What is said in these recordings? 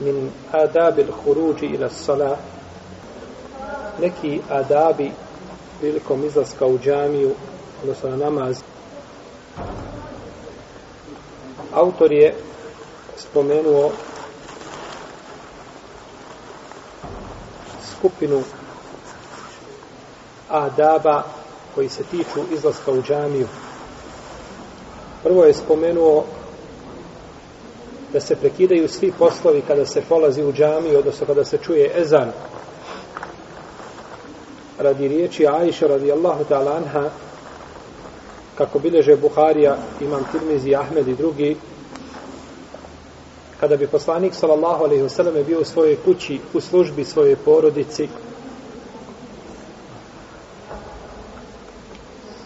min adabi l-huruđi ila sala neki adabi prilikom izlaska u džamiju odnosno na namaz autor je spomenuo skupinu adaba koji se tiču izlaska u džamiju. Prvo je spomenuo da se prekidaju svi poslovi kada se polazi u džami, odnosno kada se čuje ezan. Radi riječi Aisha radijallahu ta'ala anha, kako bileže Buharija, Imam Tirmizi, Ahmed i drugi, kada bi poslanik sallallahu alejhi ve sellem bio u svojoj kući u službi svoje porodici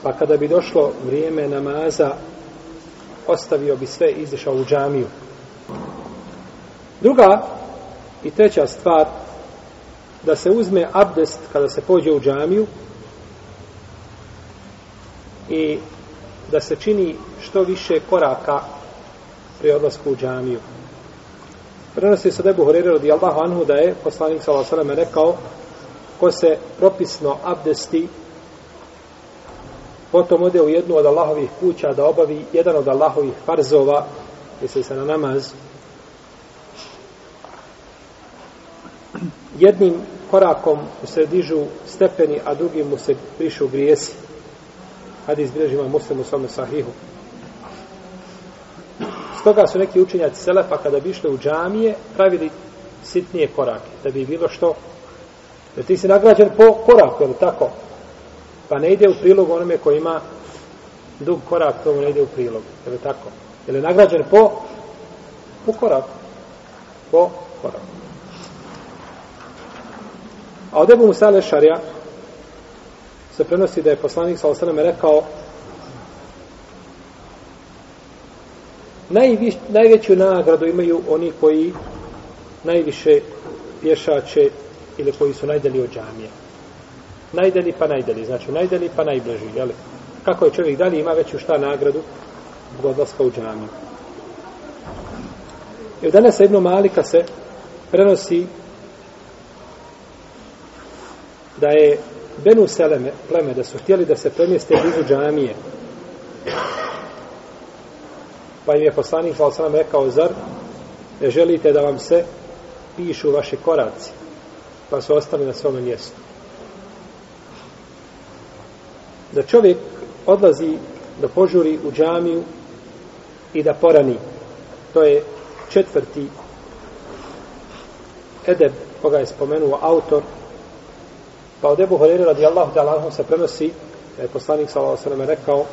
pa kada bi došlo vrijeme namaza ostavio bi sve i izišao u džamiju druga i treća stvar da se uzme abdest kada se pođe u džamiju i da se čini što više koraka pri odlasku u džamiju. Prenosi se da je Buhurere radi Allahu anhu da je poslanik sallallahu alejhi rekao ko se propisno abdesti potom ode u jednu od Allahovih kuća da obavi jedan od Allahovih farzova misli se na namaz jednim korakom mu se dižu stepeni a drugim mu se prišu grijesi hadis bilježima muslimu svome sahihu Stoga su neki učenjaci Selefa kada bi išli u džamije pravili sitnije korake, da bi bilo što jer ti si nagrađen po koraku, ili tako? Pa ne ide u prilog onome koji ima dug korak, tomu ne ide u prilog, je tako? Jer je nagrađen po po koraku. Po koraku. A od Ebu Musa Lešarja se prenosi da je poslanik sa osaname rekao Najviš, najveću nagradu imaju oni koji najviše pješače ili koji su najdeli od džamije. Najdeli pa najdeli, znači najdeli pa najbliži, jel? Kako je čovjek dalje ima veću šta nagradu od odlaska u džamiju. I od danas jedno malika se prenosi da je Benu Seleme, pleme, da su htjeli da se premjeste blizu džamije Pa im je poslanik sa osram rekao, zar ne želite da vam se pišu vaše koraci? Pa su ostali na svome mjestu. Da čovjek odlazi da požuri u džamiju i da porani. To je četvrti edeb koga je spomenuo autor. Pa od Ebu Horeira radijallahu ta'ala se prenosi da je poslanik s.a.v. rekao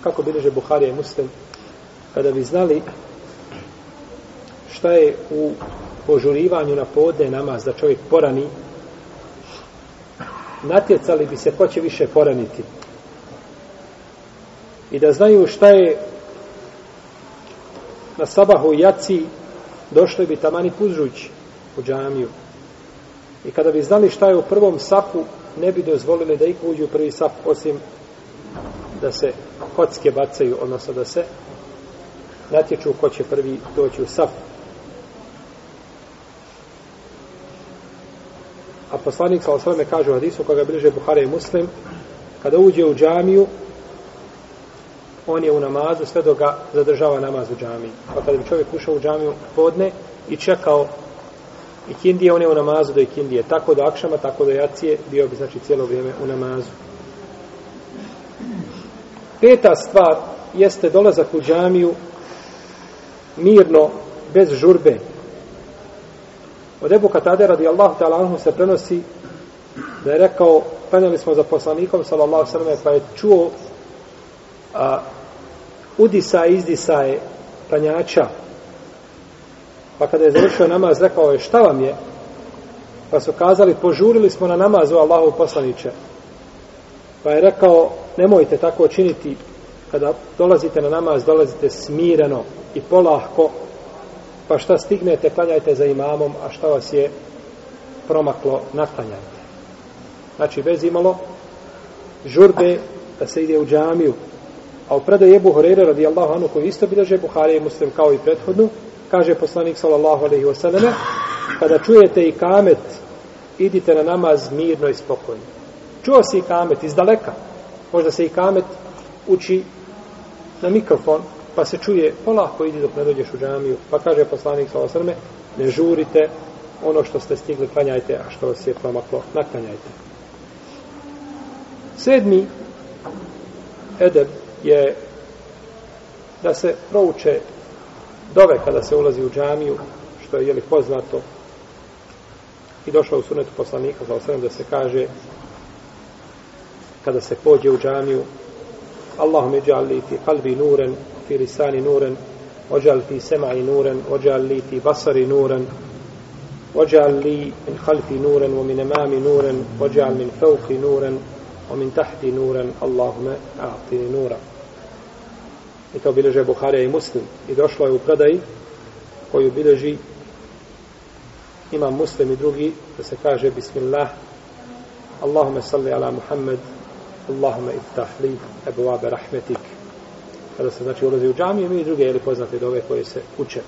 kako bilježe Buharija i Muslim kada bi znali šta je u požurivanju na podne namaz da čovjek porani natjecali bi se ko će više poraniti i da znaju šta je na sabahu jaci došli bi tamani puzžući u džamiju i kada bi znali šta je u prvom sapu ne bi dozvolili da ih uđu u prvi sap osim da se kocke bacaju odnosno da se natječu ko će prvi doći u saf. A poslanik sa osvrame kaže u hadisu koga bliže Buhara i Muslim, kada uđe u džamiju, on je u namazu sve dok ga zadržava namaz u džamiji. Pa kada bi čovjek ušao u džamiju podne i čekao Ikindije, on je u namazu do ikindije. Tako do akšama, tako do jacije, bio bi znači cijelo vrijeme u namazu. Peta stvar jeste dolazak u džamiju mirno, bez žurbe. Od Ebu Katade radi Allahu ta'ala anhu se prenosi da je rekao, klanjali smo za poslanikom sallallahu sallam pa je čuo a, udisa i izdisa je klanjača. Pa kada je završio namaz, rekao je šta vam je? Pa su kazali, požurili smo na namazu Allahu poslaniće. Pa je rekao, nemojte tako činiti, kada dolazite na namaz, dolazite smireno i polahko, pa šta stignete, klanjajte za imamom, a šta vas je promaklo, naklanjajte. Znači, bez imalo žurbe da se ide u džamiju. A u predaju Ebu Horeira radijallahu anu koji isto bilježe Buhari i muslim kao i prethodnu, kaže poslanik sallallahu alejhi ve kada čujete i kamet idite na namaz mirno i spokojno. Čuo si i kamet iz daleka? Možda se i kamet uči na mikrofon pa se čuje polako idi dok ne dođeš u džamiju. Pa kaže poslanik sallallahu alaihi ve ne žurite ono što ste stigli klanjajte a što vas je promaklo naklanjajte. Sedmi edeb je da se prouče dove kada se ulazi u džamiju, što je jeli poznato i došlo u sunetu poslanika za osrem, da se kaže kada se pođe u džamiju Allahum iđal ti kalbi nuren fi lisani nuren ođal ti semai nuren ođal li ti basari nuren ođal li min halfi nuren o min emami nuren ođal min fauki nuren o min tahti nuren Allahume a'tini nuren i to bileže Buharija i Muslim. I došlo je u predaji koju bileži ima Muslim i drugi da se kaže Bismillah Allahume salli ala Muhammed Allahume iftah li ebu abe rahmetik. Kada se znači ulazi u džamiju i druge ili poznate dove koje se uče.